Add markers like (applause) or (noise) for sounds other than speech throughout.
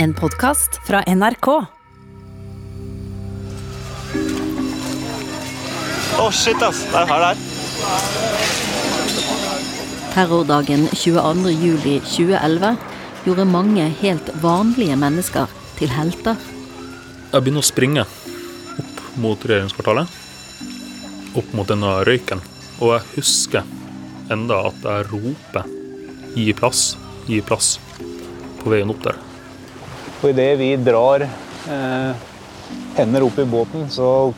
En podkast fra NRK. Å, shit, ass. Det er her det er. Terrordagen 22.07.2011 gjorde mange helt vanlige mennesker til helter. Jeg begynner å springe opp mot regjeringskvartalet. Opp mot denne røyken. Og jeg husker enda at jeg roper 'gi plass', 'gi plass' på veien opp der. Og idet vi drar eh, hender opp i båten, så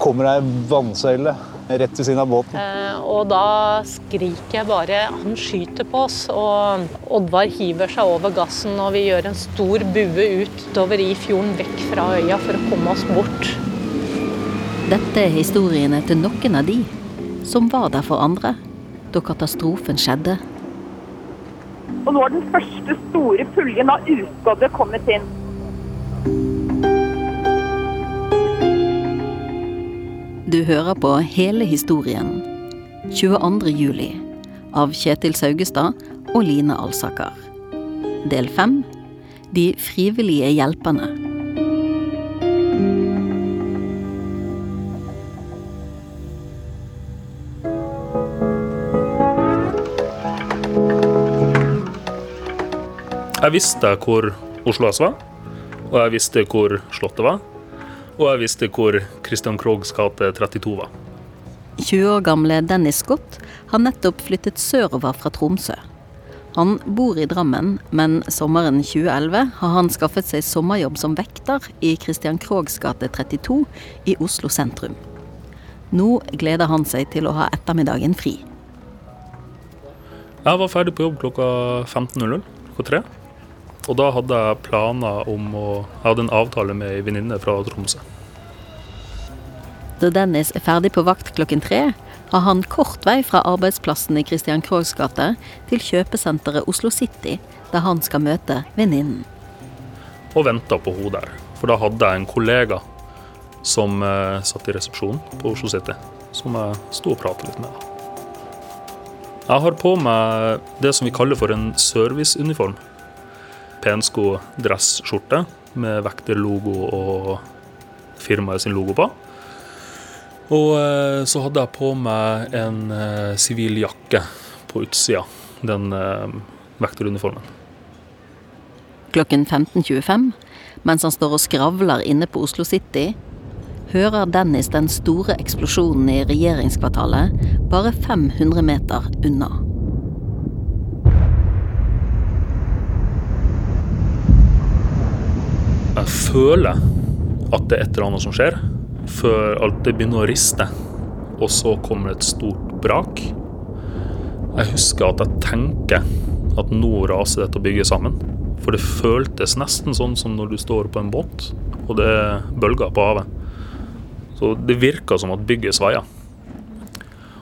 kommer ei vannsøyle rett ved siden av båten. Eh, Og da skriker jeg bare 'han skyter på oss'. Og Oddvar hiver seg over gassen, og vi gjør en stor bue utover i fjorden, vekk fra øya, for å komme oss bort. Dette er historiene til noen av de som var der for andre da katastrofen skjedde. Og nå har den første store puljen av uskadde kommet inn. Du hører på hele historien 22. juli av Kjetil Saugestad og Line Alsaker. Del fem De frivillige hjelperne. Jeg visste hvor Oslo S var, og jeg visste hvor Slottet var. Og jeg visste hvor Christian Krogs gate 32 var. 20 år gamle Dennis Scott har nettopp flyttet sørover fra Tromsø. Han bor i Drammen, men sommeren 2011 har han skaffet seg sommerjobb som vekter i Christian Krogs gate 32 i Oslo sentrum. Nå gleder han seg til å ha ettermiddagen fri. Jeg var ferdig på jobb klokka 15.00, klokka tre. Og da hadde jeg planer om å Jeg hadde en avtale med ei venninne fra Tromsø. Da Dennis er ferdig på vakt klokken tre, har han kort vei fra arbeidsplassen i Christian Krohgs gate til kjøpesenteret Oslo City, der han skal møte venninnen. Og venta på henne der. For da hadde jeg en kollega som eh, satt i resepsjonen på Oslo City, som jeg sto og pratet litt med. Jeg har på meg det som vi kaller for en serviceuniform. Pensko dressskjorte med vekterlogo og firmaet sin logo på. Og eh, så hadde jeg på meg en eh, sivil jakke på utsida, den eh, vekteruniformen. Klokken 15.25, mens han står og skravler inne på Oslo City, hører Dennis den store eksplosjonen i regjeringskvartalet bare 500 meter unna. Jeg føler at det er et eller annet som skjer, før alt det begynner å riste. Og så kommer det et stort brak. Jeg husker at jeg tenker at nå raser dette bygget sammen. For det føltes nesten sånn som når du står på en båt, og det er bølger på havet. Så det virka som at bygget sveier.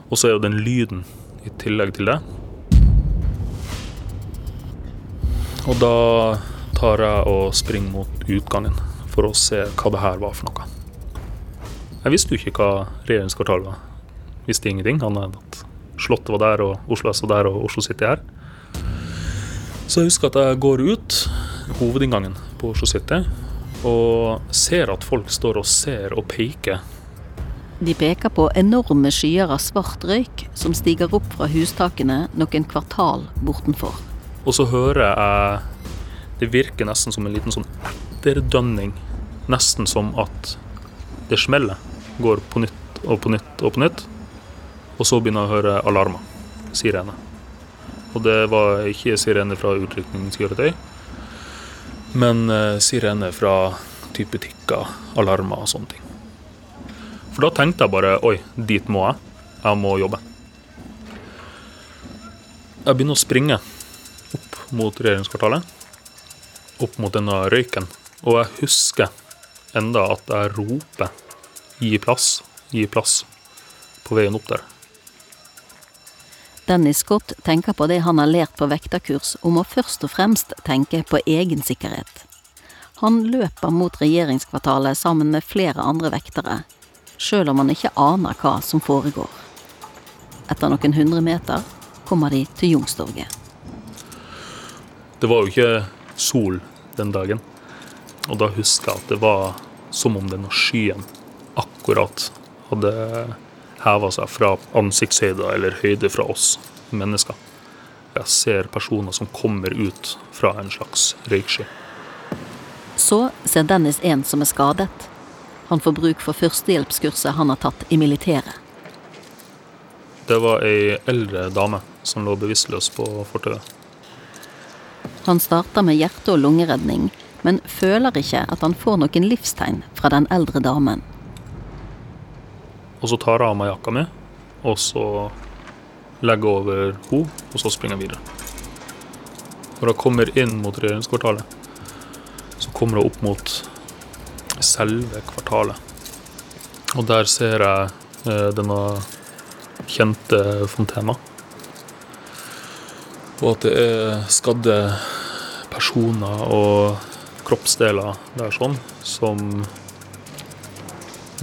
Og så er jo den lyden i tillegg til det. Og da tar jeg og springer mot utgangen for å se hva det her var for noe. Jeg visste jo ikke hva regjeringskvartalet var. Visste ingenting. annet enn at Slottet var der, og Oslo S var der, og Oslo City her. Så jeg husker at jeg går ut hovedinngangen på Oslo City og ser at folk står og ser og peker. De peker på enorme skyer av svart røyk som stiger opp fra hustakene noen kvartal bortenfor. Og så hører jeg Det virker nesten som en liten sånn etterdønning. Nesten som at det smeller. Går på nytt og på nytt og på nytt. Og så begynner jeg å høre alarmer. Sirene. Og det var ikke sirene fra utrykningskjøretøy, men eh, sirene fra type tikker, alarmer og sånne ting. For da tenkte jeg bare oi, dit må jeg. Jeg må jobbe. Jeg begynner å springe opp mot regjeringskvartalet. Opp mot denne røyken. Og jeg husker enda at jeg roper 'gi plass', 'gi plass' på veien opp der. Dennis Scott tenker på det han har lært på vekterkurs om å først og fremst tenke på egen sikkerhet. Han løper mot regjeringskvartalet sammen med flere andre vektere, sjøl om han ikke aner hva som foregår. Etter noen hundre meter kommer de til Jungstorget. Det var jo ikke sol den dagen. Og da husker jeg at det var som om denne skyen akkurat hadde heva seg fra ansiktshøyde eller høyde fra oss mennesker. Jeg ser personer som kommer ut fra en slags røyksky. Så ser Dennis en som er skadet. Han får bruk for førstehjelpskurset han har tatt i militæret. Det var ei eldre dame som lå bevisstløs på fortauet. Han starter med hjerte- og lungeredning, men føler ikke at han får noen livstegn fra den eldre damen. Og så tar jeg av meg jakka mi, og så legger jeg over henne, og så springer jeg videre. Når jeg kommer inn mot regjeringskvartalet, så kommer jeg opp mot selve kvartalet. Og der ser jeg eh, denne kjente fontena. Og at det er skadde personer og kroppsdeler der sånn, som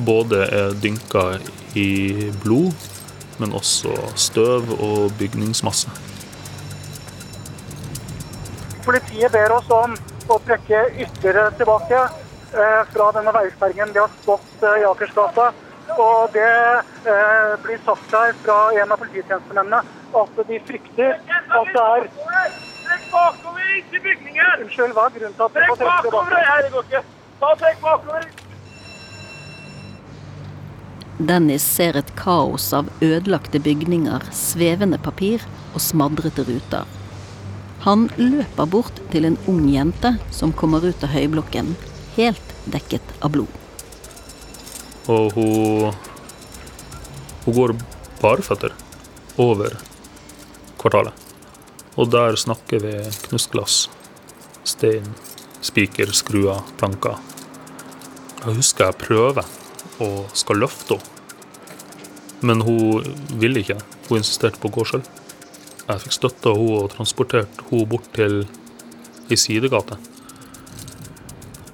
både er dynka i blod, men også støv og bygningsmasse. Politiet ber oss om å trekke ytterligere tilbake eh, fra denne veisperringen. De har stått eh, i Akersgata. Og det eh, blir sagt her fra en av polititjenestemennene at de frykter at det er bakover, ikke bygningen! Unnskyld, hva er grunnen til at Trekk bakover! Her, det går ikke. Ta trekk bakover. Dennis ser et kaos av ødelagte bygninger, svevende papir og smadrete ruter. Han løper bort til en ung jente som kommer ut av høyblokken, helt dekket av blod. Og hun Hun går barføtter over kvartalet. Og der snakker vi knustglass, stein, spiker, skruer, planker. Jeg husker jeg prøver og skal løfte henne. Men hun ville ikke. Hun insisterte på å gå sjøl. Jeg fikk støtta henne og transportert henne bort til ei sidegate.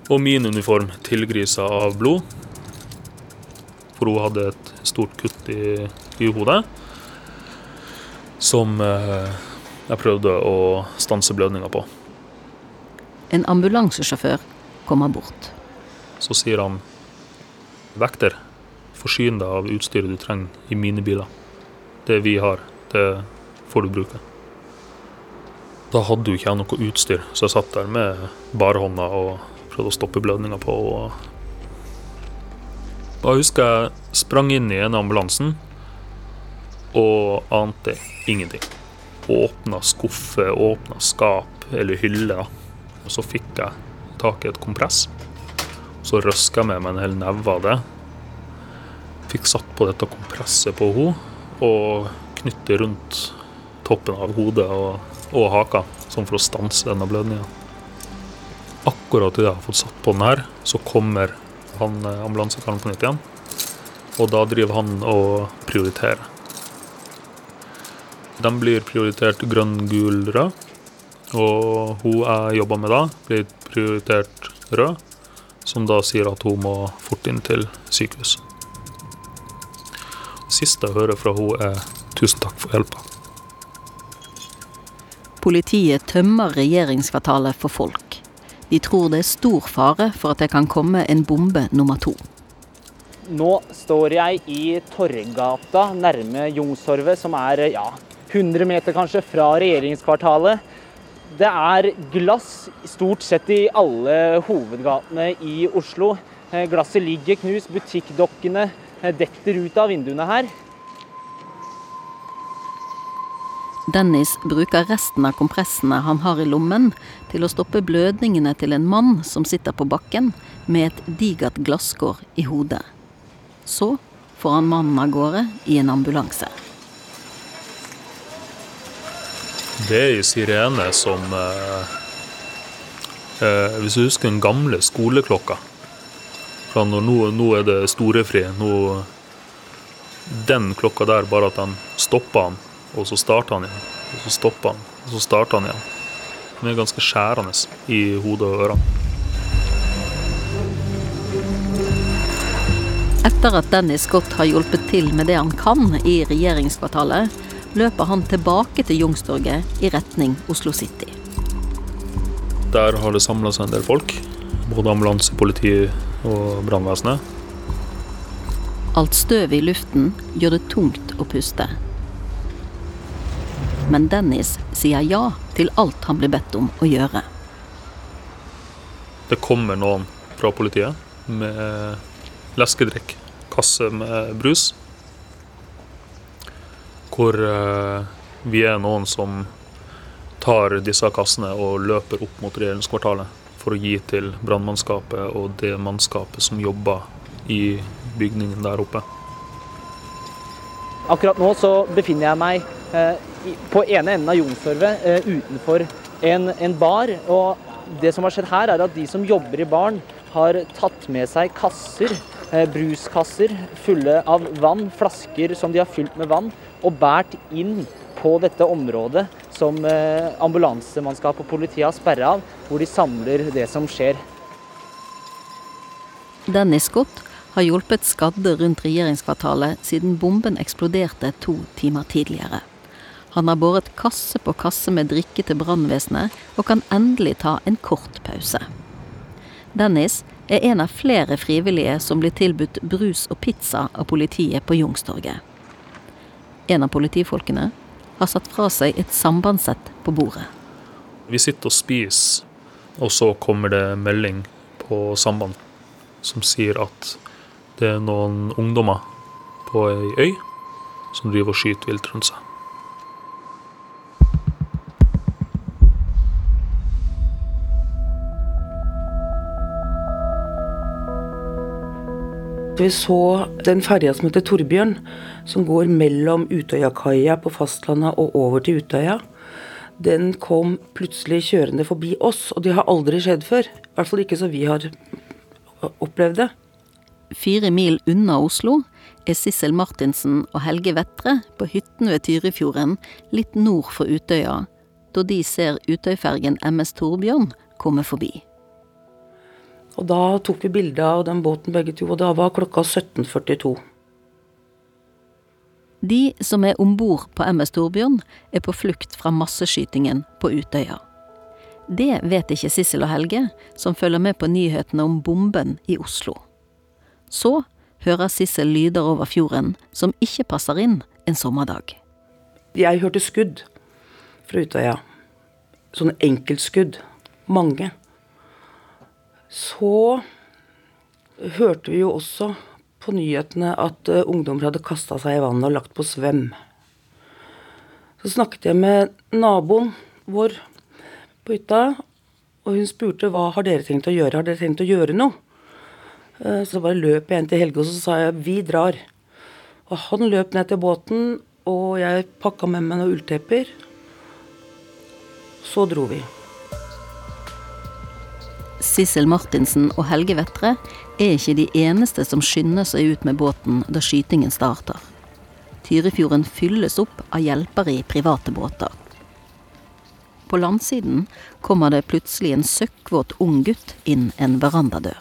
Og min uniform tilgrisa av blod. For hun hadde et stort kutt i, i hodet. Som eh, jeg prøvde å stanse blødninga på. En ambulansesjåfør kommer bort. Så sier han Vekter, forsyn deg av utstyret du trenger i mine biler. Det vi har, det får du bruke. Da hadde jo ikke jeg noe utstyr, så jeg satt der med barhånda og prøvde å stoppe blødninga på. Og husker jeg sprang inn i en av ambulansen og ante ingenting. Åpna skuffer, åpna skap eller hyller. Og så fikk jeg tak i et kompress. Så røska jeg med meg en hel neve av det. Fikk satt på dette kompresset på henne og knyttet rundt toppen av hodet og, og haka, sånn for å stanse denne blødninga. Akkurat idet jeg har fått satt på den her, så kommer han eh, ambulansekaren på nytt igjen. Og da driver han og prioriterer. De blir prioritert grønn, gul, rød. Og hun jeg jobber med da, blir prioritert rød, som da sier at hun må fort inn til sykehus. Siste jeg hører fra hun er 'tusen takk for hjelpa'. Politiet tømmer regjeringskvartalet for folk. De tror det er stor fare for at det kan komme en bombe nummer to. Nå står jeg i Torgata nærme Youngstorget, som er ja, 100 meter kanskje fra regjeringskvartalet. Det er glass stort sett i alle hovedgatene i Oslo. Eh, Glasset ligger knust, butikkdokkene eh, detter ut av vinduene her. Dennis bruker resten av kompressene han har i lommen, til å stoppe blødningene til en mann som sitter på bakken med et digert glasskår i hodet. Så får han mannen av gårde i en ambulanse. Det er ei sirene som eh, eh, Hvis du husker den gamle skoleklokka fra nå, nå er det storefri. Nå, den klokka der, bare at den stopper han, og så starter han igjen. Og så stopper han, og så starter han igjen. Den er ganske skjærende i hodet og ørene. Etter at Dennis Scott har hjulpet til med det han kan i regjeringskvartalet, løper han tilbake til Youngstorget i retning Oslo City. Der har det samla seg en del folk. Både ambulanse, politi og brannvesenet. Alt støvet i luften gjør det tungt å puste. Men Dennis sier ja til alt han blir bedt om å gjøre. Det kommer noen fra politiet med leskedrikk, kasse med brus. Hvor eh, vi er noen som tar disse kassene og løper opp mot regjeringskvartalet for å gi til brannmannskapet og det mannskapet som jobber i bygningen der oppe. Akkurat nå så befinner jeg meg eh, på ene enden av Youngstorget, eh, utenfor en, en, bar. Og det som har skjedd her, er at de som jobber i baren, har tatt med seg kasser, bruskasser fulle av vann, flasker som de har fylt med vann, og båret inn på dette området som eh, ambulansemannskap og politiet har sperra av, hvor de samler det som skjer. Dennis Scott har hjulpet skadde rundt regjeringskvartalet siden bomben eksploderte to timer tidligere. Han har båret kasse på kasse med drikke til brannvesenet, og kan endelig ta en kort pause. Dennis er en av flere frivillige som blir tilbudt brus og pizza av politiet på Jungstorget. En av politifolkene har satt fra seg et sambandssett på bordet. Vi sitter og spiser, og så kommer det melding på samband som sier at det er noen ungdommer på ei øy som driver og skyter vilt rundt seg. Vi så den ferja som heter Torbjørn, som går mellom Utøyakaia på fastlandet og over til Utøya. Den kom plutselig kjørende forbi oss, og det har aldri skjedd før. I hvert fall ikke så vi har opplevd det. Fire mil unna Oslo er Sissel Martinsen og Helge Vettre på hytten ved Tyrifjorden, litt nord for Utøya, da de ser Utøyfergen MS Torbjørn komme forbi. Og Da tok vi bilde av den båten begge to, og da var klokka 17.42. De som er om bord på MS Torbjørn, er på flukt fra masseskytingen på Utøya. Det vet ikke Sissel og Helge, som følger med på nyhetene om bomben i Oslo. Så hører Sissel lyder over fjorden som ikke passer inn en sommerdag. Jeg hørte skudd fra Utøya. Sånne enkeltskudd. Mange. Så hørte vi jo også på nyhetene at uh, ungdommer hadde kasta seg i vannet og lagt på svøm. Så snakket jeg med naboen vår på hytta, og hun spurte hva har dere tenkt å gjøre. Har dere tenkt å gjøre noe? Uh, så bare løp jeg inn til Helge og så sa jeg vi drar. Og han løp ned til båten, og jeg pakka med meg noen ulltepper. Så dro vi. Sissel Martinsen og Helge Vettre er ikke de eneste som skynder seg ut med båten da skytingen starter. Tyrifjorden fylles opp av hjelpere i private båter. På landsiden kommer det plutselig en søkkvåt ung gutt inn en verandadør.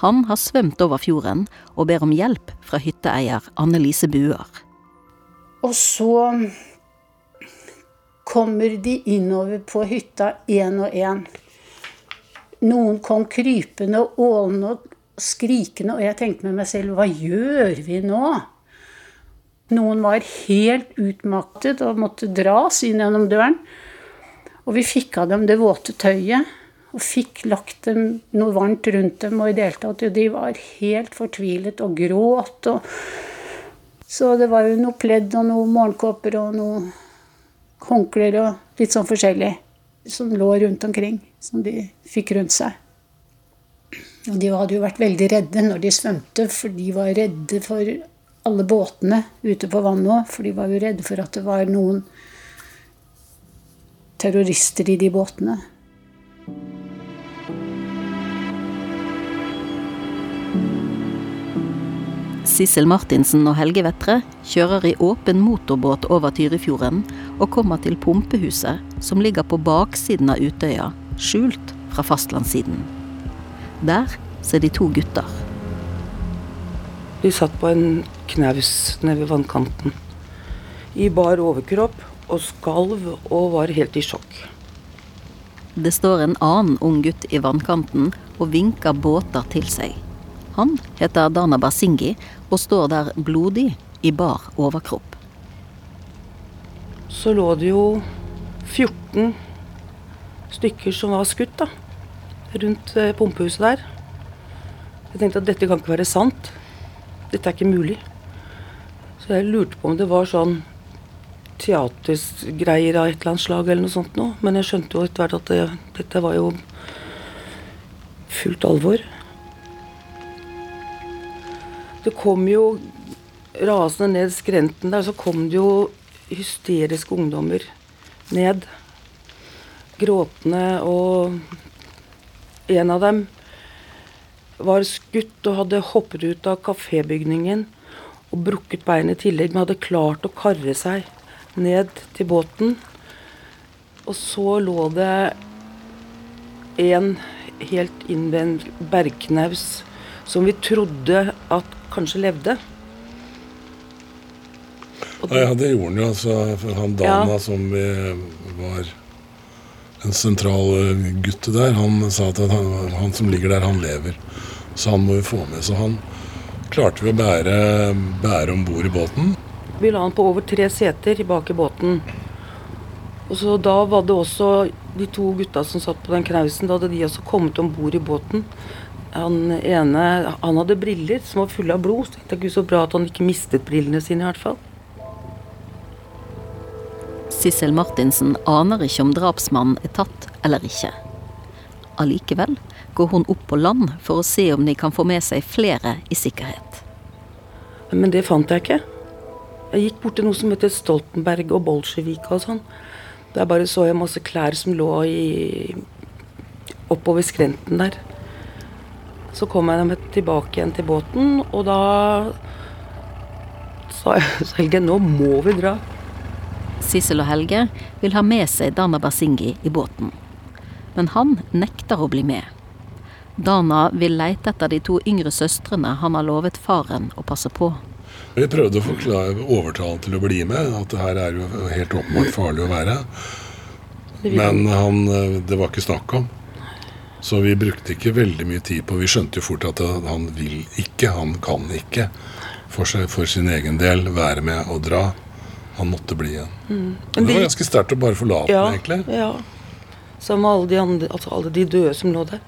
Han har svømt over fjorden og ber om hjelp fra hytteeier Anne-Lise Buer. Og så kommer de innover på hytta én og én. Noen kom krypende og ålende og skrikende, og jeg tenkte med meg selv hva gjør vi nå? Noen var helt utmattet og måtte dras inn gjennom døren. Og vi fikk av dem det våte tøyet og fikk lagt dem noe varmt rundt dem. Og i det de var helt fortvilet og gråt. Og så det var jo noe pledd og noe morgenkåper og noe håndklær og litt sånn forskjellig som lå rundt omkring, som de fikk rundt seg. Og de hadde jo vært veldig redde når de svømte, for de var redde for alle båtene ute på vannet òg. For de var jo redde for at det var noen terrorister i de båtene. Sissel Martinsen og Helge Vettre kjører i åpen motorbåt over Tyrifjorden og kommer til pumpehuset som ligger på baksiden av Utøya, skjult fra fastlandssiden. Der ser de to gutter. De satt på en knaus nede ved vannkanten. I bar overkropp og skalv og var helt i sjokk. Det står en annen ung gutt i vannkanten og vinker båter til seg. Han heter Dana Basingi og står der blodig i bar overkropp. Så lå det jo 14 stykker som var skutt da, rundt eh, pumpehuset der. Jeg tenkte at dette kan ikke være sant. Dette er ikke mulig. Så jeg lurte på om det var sånn teatergreier av et eller annet slag eller noe sånt noe. Men jeg skjønte jo etter hvert at det, dette var jo fullt alvor. Det kom jo rasende ned skrenten der, så kom det jo hysteriske ungdommer ned. Gråtende, og en av dem var skutt og hadde hoppet ut av kafébygningen og brukket beinet i tillegg, men hadde klart å karre seg ned til båten. Og så lå det en helt innvendt bergknaus som vi trodde at kanskje levde. Ja, det gjorde han jo. Altså, for han Dana Ja. som vi var en sentral eh, gutt der, han sa at han, han som ligger der, han lever. Så han må vi få med. Så han klarte vi å bære, bære om bord i båten. Vi la han på over tre seter bak i båten. Og så Da var det også de to gutta som satt på den knausen, da hadde de også kommet om bord i båten. Han ene han hadde briller som var fulle av blod. Så tenkte jeg gud så bra at han ikke mistet brillene sine. i hvert fall. Sissel Martinsen aner ikke om drapsmannen er tatt eller ikke. Allikevel går hun opp på land for å se om de kan få med seg flere i sikkerhet. Men det fant jeg ikke. Jeg gikk bort til noe som heter Stoltenberg og Bolsjevika og sånn. Der bare så jeg masse klær som lå i oppover skrenten der. Så kom jeg tilbake igjen til båten, og da sa jeg (laughs) til Helge, nå må vi dra. Sissel og Helge vil ha med seg Dana Basingi i båten. Men han nekter å bli med. Dana vil leite etter de to yngre søstrene han har lovet faren å passe på. Vi prøvde å forklare, overtale han til å bli med. At det her er jo helt åpenbart farlig å være. Men han, eh, det var ikke snakk om. Så vi brukte ikke veldig mye tid på Vi skjønte jo fort at han vil ikke, han kan ikke for, seg, for sin egen del være med og dra. Han måtte bli igjen. Mm. Men det var ganske sterkt å bare forlate ja, den, egentlig. Ja. Sammen med alle de, andre, altså alle de døde som lå der.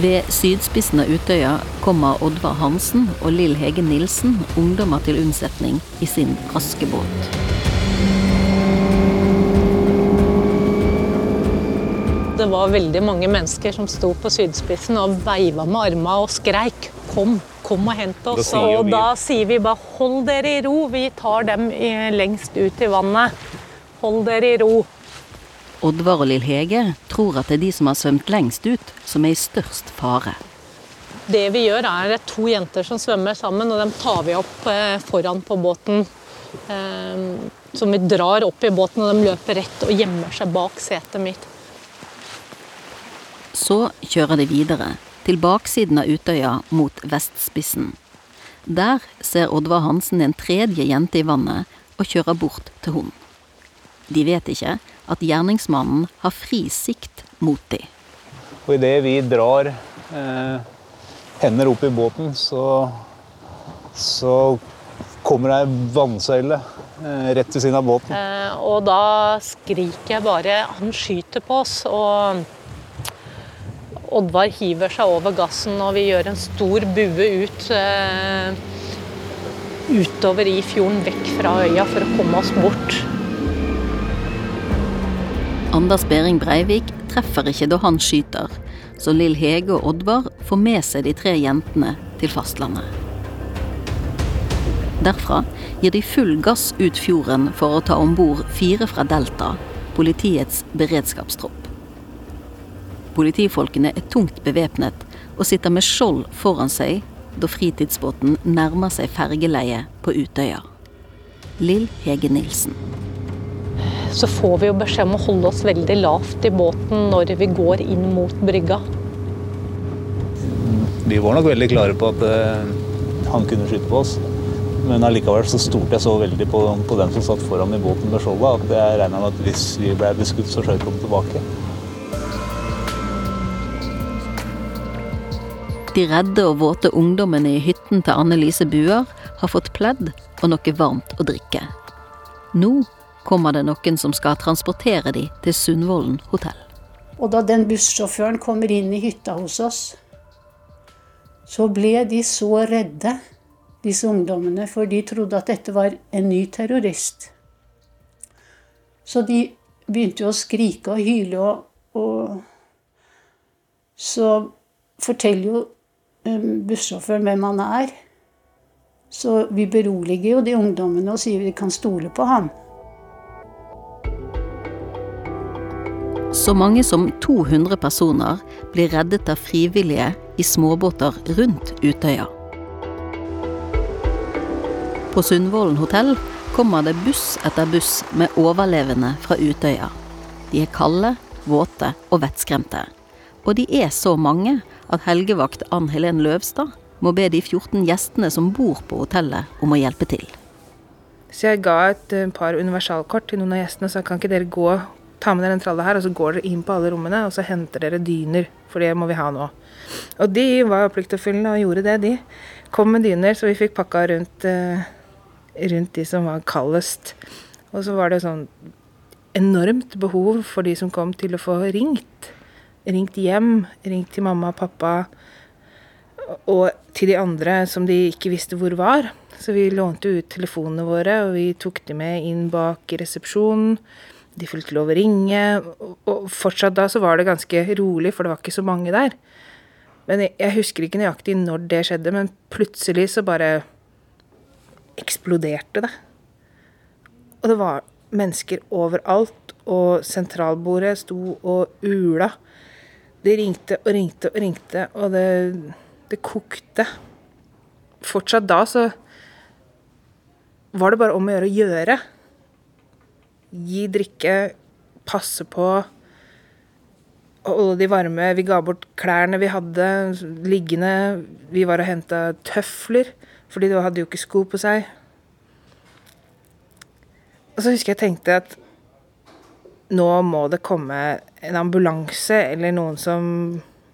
Ved sydspissen av Utøya kommer Oddvar Hansen og Lill Hege Nilsen ungdommer til unnsetning i sin raske Det var veldig mange mennesker som sto på sydspissen og veiva med armene og skreik 'kom, kom og hent oss'. Da Og da sier vi bare 'hold dere i ro', vi tar dem i, lengst ut i vannet. Hold dere i ro. Oddvar og Lill Hege tror at det er de som har svømt lengst ut, som er i størst fare. Det vi gjør er to jenter som svømmer sammen, og dem tar vi opp eh, foran på båten. Eh, som vi drar opp i båten, og de løper rett og gjemmer seg bak setet mitt. Så kjører de videre, til baksiden av Utøya mot vestspissen. Der ser Oddvar Hansen en tredje jente i vannet og kjører bort til hun. De vet ikke at gjerningsmannen har fri sikt mot de. Og idet vi drar eh, hender opp i båten, så, så kommer ei vannsøyle eh, rett ved siden av båten. Eh, og da skriker jeg bare 'han skyter på oss'. Og Oddvar hiver seg over gassen, og vi gjør en stor bue ut eh, utover i fjorden, vekk fra øya, for å komme oss bort. Anders Behring Breivik treffer ikke da han skyter, så Lill Hege og Oddvar får med seg de tre jentene til fastlandet. Derfra gir de full gass ut fjorden for å ta om bord fire fra Delta, politiets beredskapstropp. Politifolkene er tungt bevæpnet og sitter med skjold foran seg da fritidsbåten nærmer seg fergeleiet på Utøya. Lill Hege Nilsen. Så får vi jo beskjed om å holde oss veldig lavt i båten når vi går inn mot brygga. De var nok veldig klare på at eh, han kunne skyte på oss. men allikevel så stolte jeg så veldig på, på den som satt foran i båten med skjoldet, at jeg regna med at hvis vi ble beskutt, så skjøt de tilbake. De redde og våte ungdommene i hytten til Anne Lise Buer har fått pledd og noe varmt å drikke. Nå kommer det noen som skal transportere de til Sundvolden hotell. Og da den bussjåføren kommer inn i hytta hos oss, så ble de så redde, disse ungdommene, for de trodde at dette var en ny terrorist. Så de begynte jo å skrike og hyle, og, og så forteller jo bussjåføren hvem han er. Så vi beroliger jo de ungdommene og sier vi kan stole på ham. Så mange som 200 personer blir reddet av frivillige i småbåter rundt Utøya. På Sundvolden hotell kommer det buss etter buss med overlevende fra Utøya. De er kalde, våte og vettskremte. Og de er så mange at helgevakt Ann Helen Løvstad må be de 14 gjestene som bor på hotellet om å hjelpe til. Så jeg ga et eh, par universalkort til noen av gjestene og sa kan ikke dere gå, ta med dere den tralla her, og så går dere inn på alle rommene og så henter dere dyner, for det må vi ha nå. Og de var pliktoppfyllende og gjorde det, de. Kom med dyner, så vi fikk pakka rundt, uh, rundt de som var kaldest. Og så var det sånn enormt behov for de som kom til å få ringt. Ringt hjem, ringt til mamma og pappa og til de andre som de ikke visste hvor var. Så vi lånte ut telefonene våre, og vi tok de med inn bak resepsjonen. De fikk lov å ringe. Og fortsatt da så var det ganske rolig, for det var ikke så mange der. Men jeg husker ikke nøyaktig når det skjedde, men plutselig så bare eksploderte det. Og det var mennesker overalt, og sentralbordet sto og ula. De ringte og ringte og ringte, og det det kokte. Fortsatt da så var det bare om å gjøre å gjøre. Gi drikke, passe på, holde de varme. Vi ga bort klærne vi hadde liggende. Vi var og henta tøfler, fordi de hadde jo ikke sko på seg. Og så husker jeg tenkte at nå må det komme en ambulanse eller noen som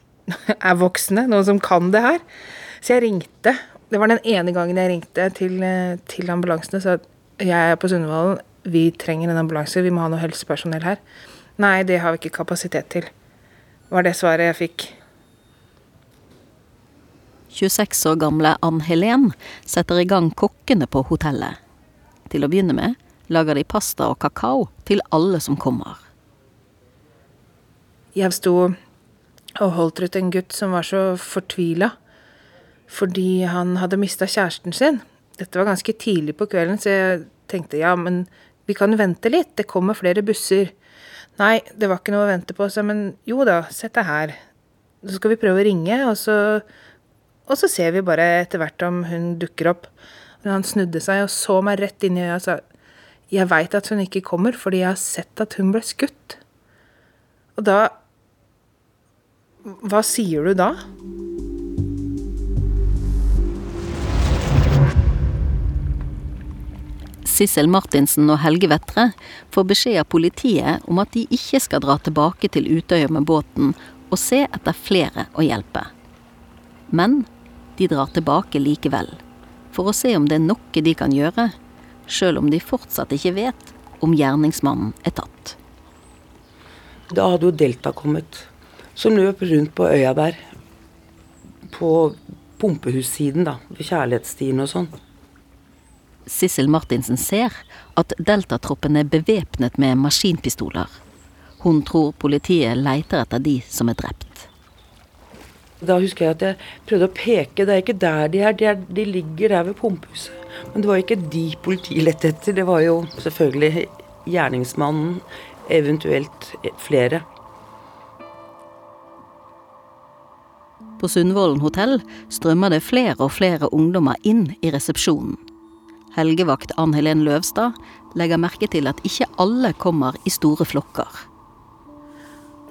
(laughs) er voksne, noen som kan det her. Så jeg ringte. Det var den ene gangen jeg ringte til, eh, til ambulansene. Så jeg er på Sundvolden, vi trenger en ambulanse, vi må ha noe helsepersonell her. Nei, det har vi ikke kapasitet til. Var det svaret jeg fikk. 26 år gamle Ann Helen setter i gang kokkene på hotellet. Til å begynne med lager de pasta og kakao til alle som kommer. Jeg sto og holdt rundt en gutt som var så fortvila fordi han hadde mista kjæresten sin. Dette var ganske tidlig på kvelden, så jeg tenkte ja, men vi kan vente litt, det kommer flere busser. Nei, det var ikke noe å vente på, så men jo da, sett deg her. Så skal vi prøve å ringe, og så, og så ser vi bare etter hvert om hun dukker opp. Men han snudde seg og så meg rett inn i øya og sa jeg veit at hun ikke kommer fordi jeg har sett at hun ble skutt. Og da hva sier du da? Sissel Martinsen og Helge Vettre får beskjed av politiet om at de ikke skal dra tilbake til Utøya med båten og se etter flere å hjelpe. Men de drar tilbake likevel, for å se om det er noe de kan gjøre, sjøl om de fortsatt ikke vet om gjerningsmannen er tatt. Da hadde jo Delta kommet som løp rundt på øya der. På pumpehussiden, da. Ved Kjærlighetsstien og sånn. Sissel Martinsen ser at Deltatroppen er bevæpnet med maskinpistoler. Hun tror politiet leiter etter de som er drept. Da husker jeg at jeg prøvde å peke. Det er ikke der de er. De, er, de ligger der ved pumpehuset. Men det var ikke de politiet lette etter. Det var jo selvfølgelig gjerningsmannen, eventuelt flere. På Sundvolden hotell strømmer det flere og flere ungdommer inn i resepsjonen. Helgevakt Ann Helen Løvstad legger merke til at ikke alle kommer i store flokker.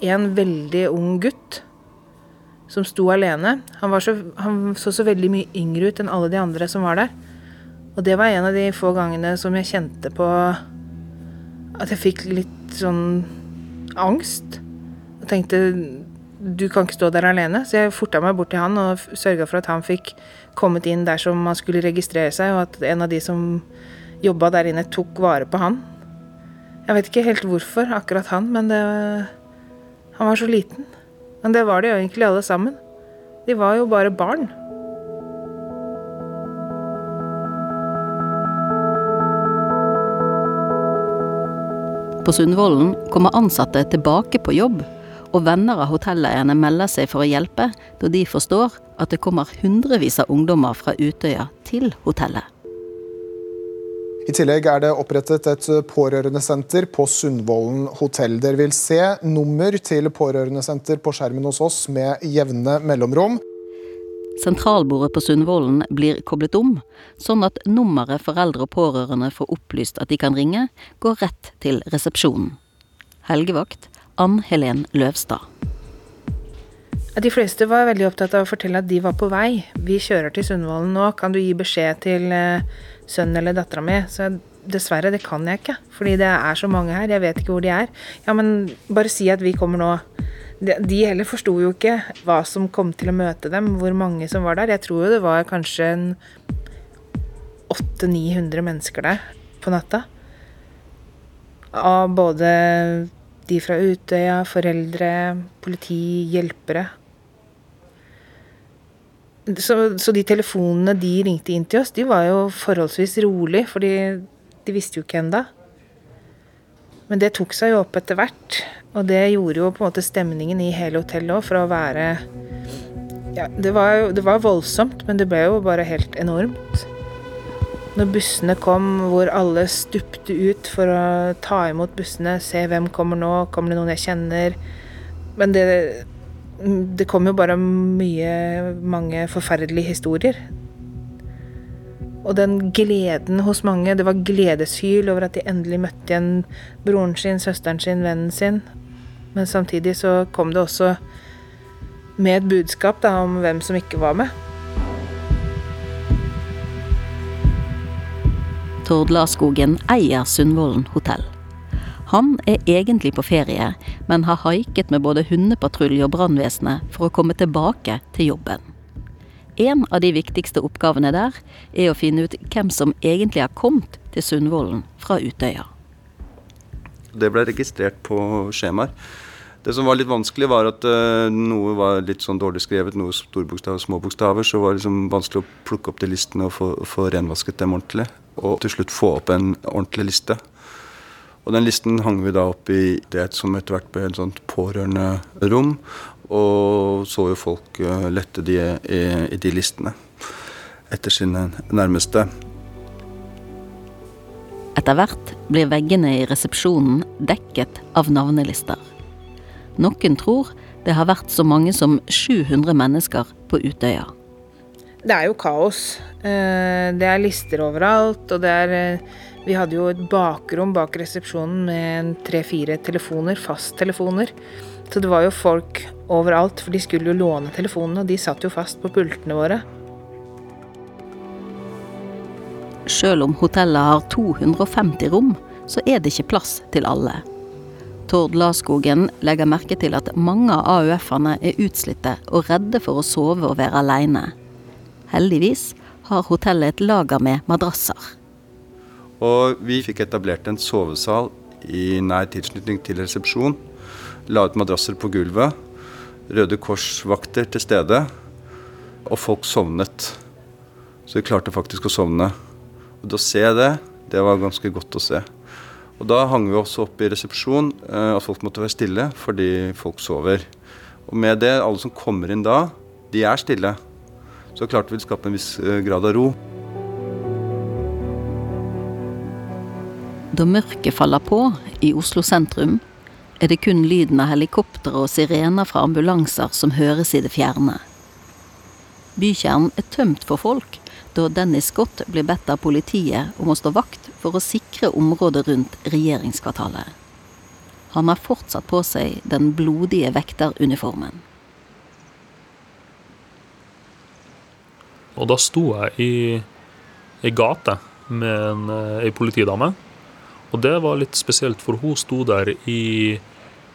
En veldig ung gutt som sto alene. Han, så, han så så veldig mye yngre ut enn alle de andre som var der. Og det var en av de få gangene som jeg kjente på at jeg fikk litt sånn angst. Og tenkte du kan ikke stå der alene. Så jeg forta meg bort til han og sørga for at han fikk kommet inn der som han skulle registrere seg, og at en av de som jobba der inne, tok vare på han. Jeg vet ikke helt hvorfor akkurat han, men det, han var så liten. Men det var de jo egentlig alle sammen. De var jo bare barn. På Sundvolden kommer ansatte tilbake på jobb, og venner av hotelleierne melder seg for å hjelpe, da de forstår at det kommer hundrevis av ungdommer fra Utøya til hotellet. I tillegg er det opprettet et pårørendesenter på Sundvolden hotell. Dere vil se nummer til pårørendesenter på skjermen hos oss med jevne mellomrom. Sentralbordet på Sundvolden blir koblet om, sånn at nummeret foreldre og pårørende får opplyst at de kan ringe, går rett til resepsjonen. Helgevakt Ann Helen Løvstad. De fleste var veldig opptatt av å fortelle at de var på vei. Vi kjører til Sundvolden nå, kan du gi beskjed til eh, sønnen eller dattera mi? Så dessverre, det kan jeg ikke. Fordi det er så mange her. Jeg vet ikke hvor de er. Ja, men bare si at vi kommer nå. De heller forsto jo ikke hva som kom til å møte dem, hvor mange som var der. Jeg tror jo det var kanskje 800-900 mennesker der på natta. Av både de fra Utøya, foreldre, politi, hjelpere. Så, så, de telefonene de ringte inn til oss, de var jo forholdsvis rolig, for de visste jo ikke enda. Men det tok seg jo opp etter hvert. Og det gjorde jo på en måte stemningen i hele hotellet òg, for å være Ja, det var jo det var voldsomt, men det ble jo bare helt enormt. Når bussene kom hvor alle stupte ut for å ta imot bussene, se hvem kommer nå, kommer det noen jeg kjenner? Men det det kom jo bare mye, mange forferdelige historier. Og den gleden hos mange, det var gledeshyl over at de endelig møtte igjen broren sin, søsteren sin, vennen sin. Men samtidig så kom det også med et budskap da, om hvem som ikke var med. Tord Larskogen eier Sundvolden hotell. Han er egentlig på ferie, men har haiket med både hundepatrulje og brannvesenet for å komme tilbake til jobben. En av de viktigste oppgavene der er å finne ut hvem som egentlig har kommet til Sundvolden fra Utøya. Det ble registrert på skjemaer. Det som var litt vanskelig, var at uh, noe var litt sånn dårlig skrevet, noe storbokstaver og småbokstaver. Så var det liksom vanskelig å plukke opp de listene og få, få renvasket dem ordentlig. Og til slutt få opp en ordentlig liste. Og den listen hang vi da opp i det som etter hvert ble et sånt pårørenderom. Og så jo folk uh, lette de i, i, de listene etter sine nærmeste. Etter hvert blir veggene i resepsjonen dekket av navnelister. Noen tror det har vært så mange som 700 mennesker på Utøya. Det er jo kaos. Eh, det er lister overalt, og det er eh, vi hadde jo et bakrom bak resepsjonen med tre-fire telefoner, fasttelefoner. Så det var jo folk overalt, for de skulle jo låne telefonene, og de satt jo fast på pultene våre. Sjøl om hotellet har 250 rom, så er det ikke plass til alle. Tord Laskogen legger merke til at mange av AUF-ene er utslitte og redde for å sove og være aleine. Heldigvis har hotellet et lager med madrasser. Og vi fikk etablert en sovesal i nær tilknytning til resepsjon. La ut madrasser på gulvet. Røde Kors-vakter til stede. Og folk sovnet. Så vi klarte faktisk å sovne. Og da se det, det var ganske godt å se. Og da hang vi også opp i resepsjon eh, at folk måtte være stille fordi folk sover. Og med det, alle som kommer inn da, de er stille. Så klarte vi å skape en viss eh, grad av ro. Da mørket faller på i Oslo sentrum, er det kun lyden av helikoptre og sirener fra ambulanser som høres i det fjerne. Bykjernen er tømt for folk da Dennis Scott blir bedt av politiet om å stå vakt for å sikre området rundt regjeringskvartalet. Han har fortsatt på seg den blodige vekteruniformen. Og da sto jeg i, ei gate med en, ei politidame. Og det var litt spesielt, for hun sto der i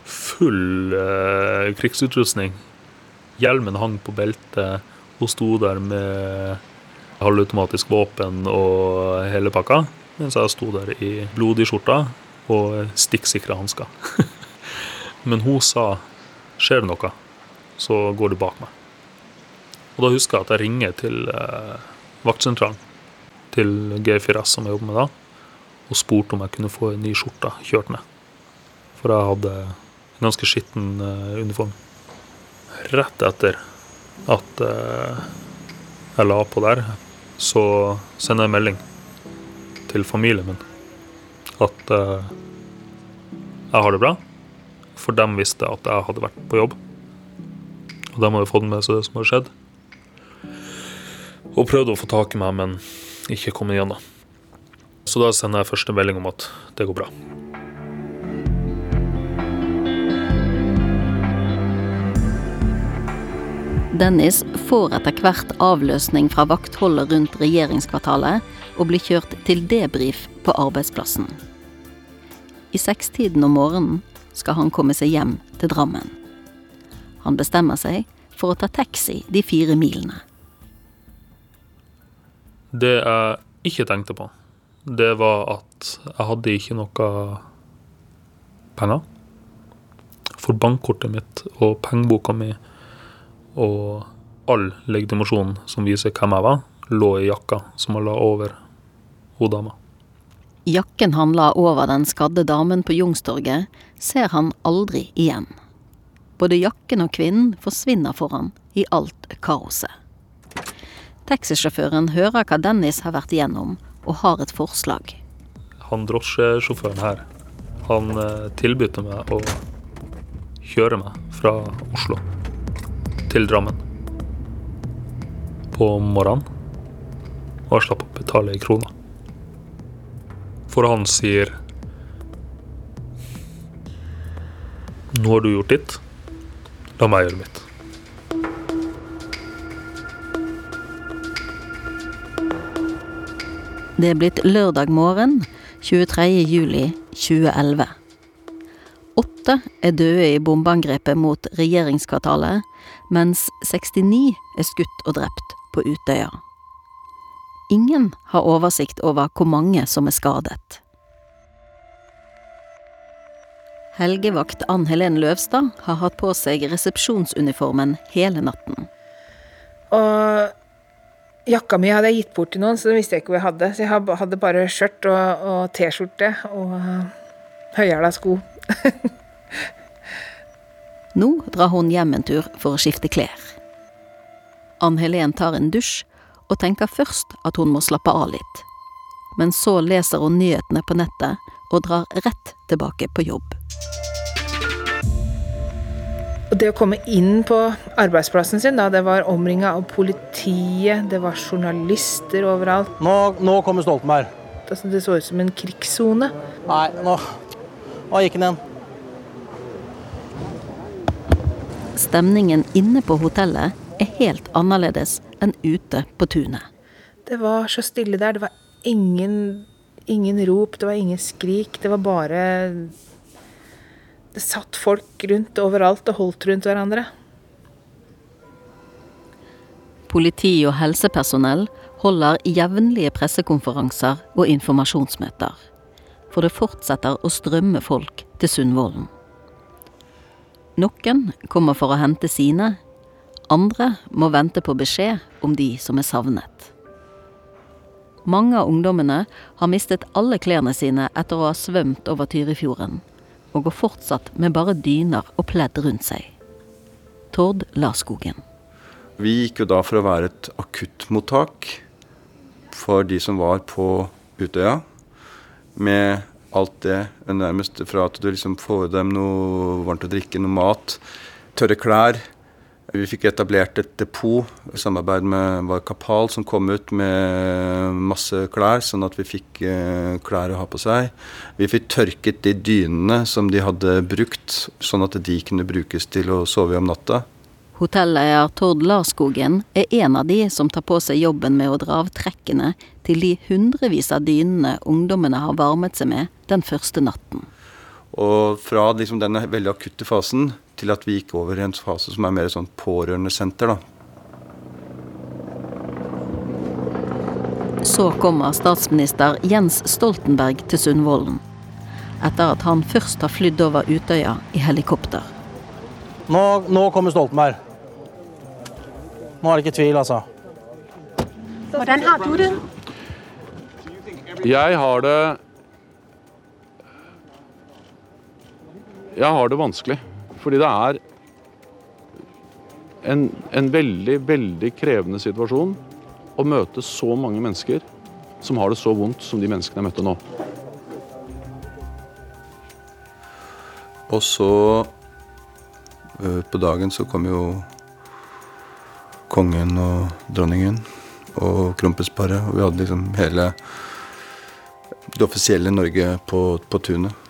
full eh, krigsutrustning. Hjelmen hang på beltet. Hun sto der med halvautomatisk våpen og hele pakka. Mens jeg sto der i blodig skjorta og stikksikre hansker. (laughs) Men hun sa skjer det noe, så går du bak meg. Og da husker jeg at jeg ringer til eh, vaktsentralen til G4S som jeg jobber med da, og spurte om jeg kunne få en ny skjorte kjørt ned. For jeg hadde en ganske skitten eh, uniform. Rett etter at eh, jeg la på der, så sender jeg melding til familien min at uh, jeg har det bra. For de visste at jeg hadde vært på jobb. Og de hadde fått med seg det som hadde skjedd. Og prøvde å få tak i meg, men ikke kommet gjennom. Så da sender jeg første melding om at det går bra. Dennis får etter hvert avløsning fra vaktholdet rundt regjeringskvartalet og blir kjørt til debrif på arbeidsplassen. I sekstiden om morgenen skal han komme seg hjem til Drammen. Han bestemmer seg for å ta taxi de fire milene. Det jeg ikke tenkte på, det var at jeg hadde ikke noe penger. For bankkortet mitt og pengeboka mi og all legitimasjon som viser hvem jeg var, lå i jakka som jeg la over hun dama. Jakken han la over den skadde damen på Jungstorget, ser han aldri igjen. Både jakken og kvinnen forsvinner for han i alt kaoset. Taxisjåføren hører hva Dennis har vært igjennom, og har et forslag. Han drosjesjåføren her, han eh, tilbød meg å kjøre meg fra Oslo til Drammen på morgenen. Og jeg slapp å betale ei krone. For han sier Nå har du gjort ditt. La meg gjøre mitt. Det er blitt lørdag morgen 23. juli 2011. Åtte er døde i bombeangrepet mot regjeringskvartalet, mens 69 er skutt og drept på Utøya. Ingen har oversikt over hvor mange som er skadet. Helgevakt Ann Helen Løvstad har hatt på seg resepsjonsuniformen hele natten. Og jakka mi hadde jeg gitt bort til noen, så det visste jeg ikke hvor jeg hadde. Så jeg hadde bare skjørt og, T-skjorte og høyhæla sko. (laughs) Nå drar hun hjem en tur for å skifte klær. Ann Helen tar en dusj og tenker først at hun må slappe av litt. Men så leser hun nyhetene på nettet og drar rett tilbake på jobb. Og det å komme inn på arbeidsplassen sin, da, det var omringa av politiet, det var journalister overalt. Nå, nå kommer Stoltenberg. Altså, det så ut som en krigssone. Nei, nå, nå gikk han igjen. Stemningen inne på hotellet er helt annerledes enn ute på tunet. Det var så stille der. Det var ingen, ingen rop, det var ingen skrik. Det var bare Det satt folk rundt overalt og holdt rundt hverandre. Politi og helsepersonell holder jevnlige pressekonferanser og informasjonsmøter. For det fortsetter å strømme folk til Sundvolden. Noen kommer for å hente sine, andre må vente på beskjed om de som er savnet. Mange av ungdommene har mistet alle klærne sine etter å ha svømt over Tyrifjorden, og går fortsatt med bare dyner og pledd rundt seg. Tord Larskogen. Vi gikk jo da for å være et akuttmottak for de som var på Utøya. Med alt det nærmest fra at du liksom får dem noe varmt å drikke, noe mat, tørre klær, vi fikk etablert et depot i samarbeid med var Kapal, som kom ut med masse klær, sånn at vi fikk eh, klær å ha på seg. Vi fikk tørket de dynene som de hadde brukt, sånn at de kunne brukes til å sove om natta. Hotelleier Tord Larskogen er en av de som tar på seg jobben med å dra av trekkene til de hundrevis av dynene ungdommene har varmet seg med den første natten. Og fra liksom denne veldig akutte fasen til at vi gikk over i en fase som er mer sånn pårørendesenter. da. Så kommer statsminister Jens Stoltenberg til Sundvolden. Etter at han først har flydd over Utøya i helikopter. Nå, nå kommer Stoltenberg. Nå er det ikke tvil, altså. Hvordan har du det? Jeg har det Jeg har det vanskelig. Fordi det er en, en veldig, veldig krevende situasjon å møte så mange mennesker som har det så vondt som de menneskene jeg møtte nå. Og så øh, på dagen så kom jo kongen og dronningen og kronprinsparet. Og vi hadde liksom hele det offisielle Norge på, på tunet.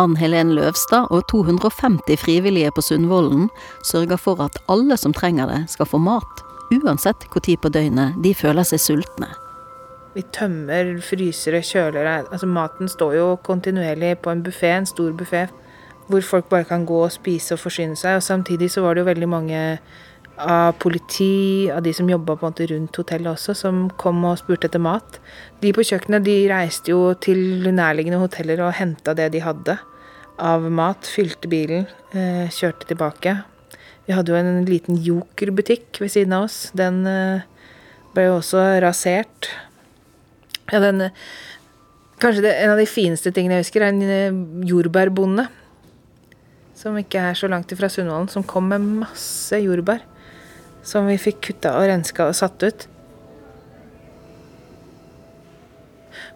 Ann Helen Løvstad og 250 frivillige på Sundvolden sørger for at alle som trenger det, skal få mat, uansett hvor tid på døgnet de føler seg sultne. Vi tømmer frysere, kjølere Altså maten står jo kontinuerlig på en buffé, en stor buffé, hvor folk bare kan gå og spise og forsyne seg. Og samtidig så var det jo veldig mange av politi, av de som jobba rundt hotellet også, som kom og spurte etter mat. De på kjøkkenet de reiste jo til nærliggende hoteller og henta det de hadde av mat. Fylte bilen, eh, kjørte tilbake. Vi hadde jo en liten Joker-butikk ved siden av oss. Den eh, ble jo også rasert. Ja, den eh, Kanskje det, en av de fineste tingene jeg husker, er en jordbærbonde. Som ikke er så langt ifra Sundvolden, som kom med masse jordbær som vi fikk kutta og renska og satt ut.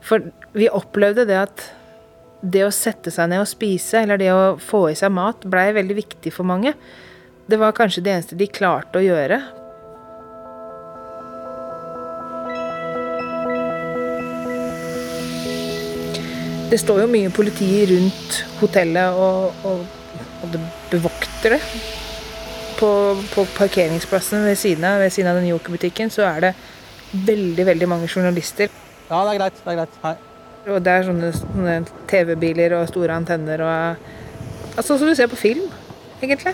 For vi opplevde det at det å sette seg ned og spise, eller det å få i seg mat, blei veldig viktig for mange. Det var kanskje det eneste de klarte å gjøre. Det står jo mye politi rundt hotellet, og, og, og det bevokter det på, på parkeringsplassen ved siden av, ved siden av den Joker-butikken, så er det veldig, veldig mange journalister. Ja, det er greit. Det er greit. Hei. Og det er sånne, sånne TV-biler og store antenner og Altså som du ser på film, egentlig.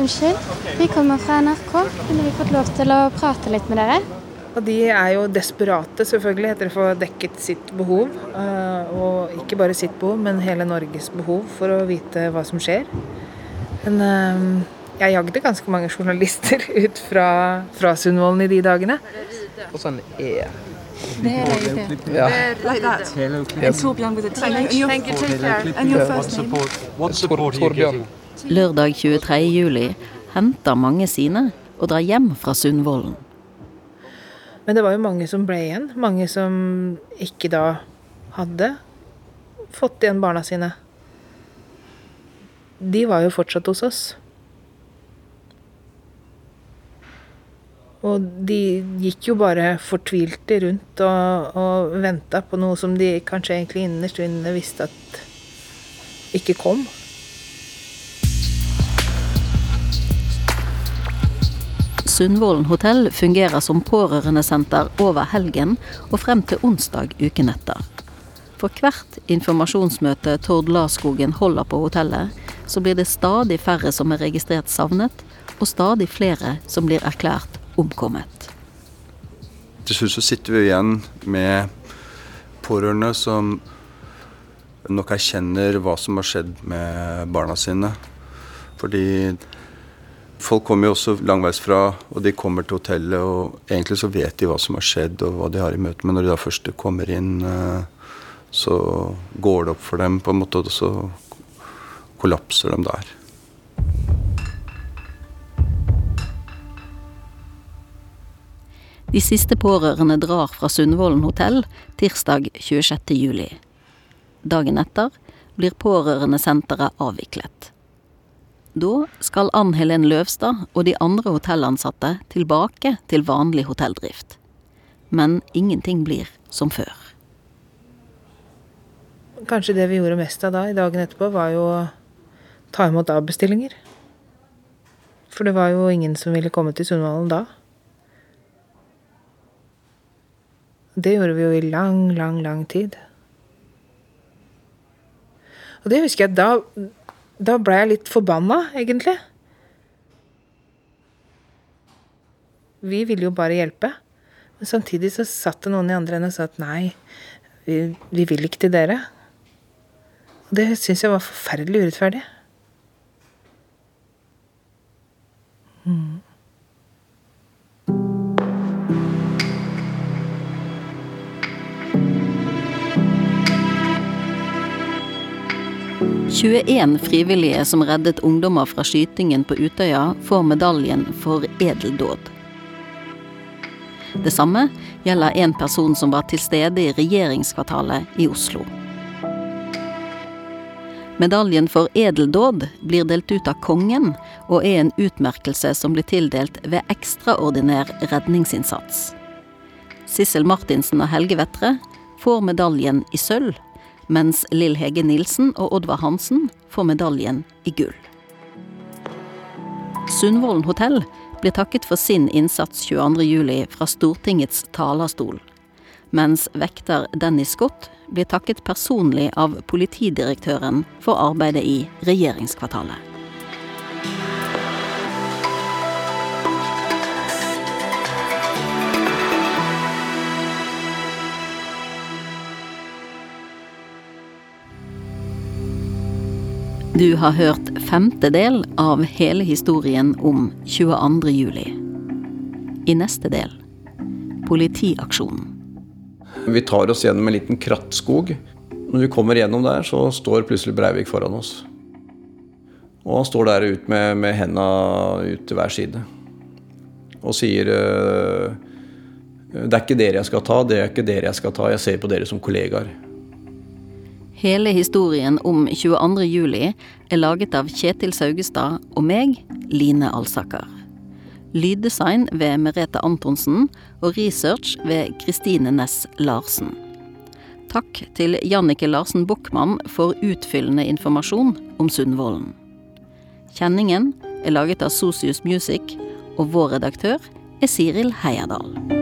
Unnskyld, vi kommer fra NRK. Kunne vi fått lov til å prate litt med dere? Og de er jo desperate, selvfølgelig, etter å få dekket sitt behov. Eh, og ikke bare sitt behov, men hele Norges behov for å vite hva som skjer. Men eh, jeg jagde ganske mange journalister (laughs) ut fra, fra Sundvolden i de dagene. Og sånn E. Er det. Ja. Like that. Yes. Torbjørn with a T. Thank you. Thank you. Take care. And your first name? Torbjørn. Lørdag 23. juli henter mange sine og drar hjem fra Sundvolden. Men det var jo mange som ble igjen. Mange som ikke da hadde fått igjen barna sine. De var jo fortsatt hos oss. Og de gikk jo bare fortvilte rundt og, og venta på noe som de kanskje egentlig innerst inne visste at ikke kom. Sundvolden hotell fungerer som pårørendesenter over helgen og frem til onsdag uken etter. For hvert informasjonsmøte Tord Larskogen holder på hotellet, så blir det stadig færre som er registrert savnet, og stadig flere som blir erklært omkommet. Til slutt så sitter vi igjen med pårørende som nok erkjenner hva som har skjedd med barna sine. Fordi folk kommer jo også langveisfra, og de kommer til hotellet, og egentlig så vet de hva som har skjedd og hva de har i møte med. Når de da først kommer inn, eh, så går det opp for dem på en måte, og så kollapser de der. De siste pårørende drar fra Sundvolden hotell tirsdag 26. juli. Dagen etter blir pårørendesenteret avviklet. Da skal Ann Helen Løvstad og de andre hotellansatte tilbake til vanlig hotelldrift. Men ingenting blir som før. Kanskje det vi gjorde mest av da, i dagen etterpå, var jo å ta imot avbestillinger. For det var jo ingen som ville komme til Sundvolden da. Det gjorde vi jo i lang, lang, lang tid. Og det husker jeg, da, da ble jeg litt forbanna, egentlig. Vi ville jo bare hjelpe. Men samtidig så satt det noen i andre enden og sa at nei, vi, vi vil ikke til dere. Og det syns jeg var forferdelig urettferdig. Mm. 21 frivillige som reddet ungdommer fra skytingen på Utøya, får medaljen for edeldåd. Det samme gjelder en person som var til stede i regjeringskvartalet i Oslo. Medaljen for edeldåd blir delt ut av kongen, og er en utmerkelse som blir tildelt ved ekstraordinær redningsinnsats. Sissel Martinsen og Helge Vettre får medaljen i sølv mens Lill Hege Nilsen og Oddvar Hansen får medaljen i gull. Sundvolden hotell blir takket for sin innsats 22.07 fra Stortingets talerstol, mens vekter Dennis Scott blir takket personlig av politidirektøren for arbeidet i regjeringskvartalet. Du har hørt femte del av hele historien om 22. juli. I neste del politiaksjonen. Vi tar oss gjennom en liten krattskog. Når vi kommer gjennom der, så står plutselig Breivik foran oss. Og han står der ut med, med henda ut til hver side. Og sier «Øh, Det er ikke dere jeg skal ta, det er ikke dere jeg skal ta. Jeg ser på dere som kollegaer. Hele historien om 22. juli er laget av Kjetil Saugestad og meg, Line Alsaker. Lyddesign ved Merete Antonsen og research ved Kristine Næss Larsen. Takk til Jannike Larsen Buchmann for utfyllende informasjon om Sundvolden. Kjenningen er laget av Sosius Music, og vår redaktør er Siril Heierdal.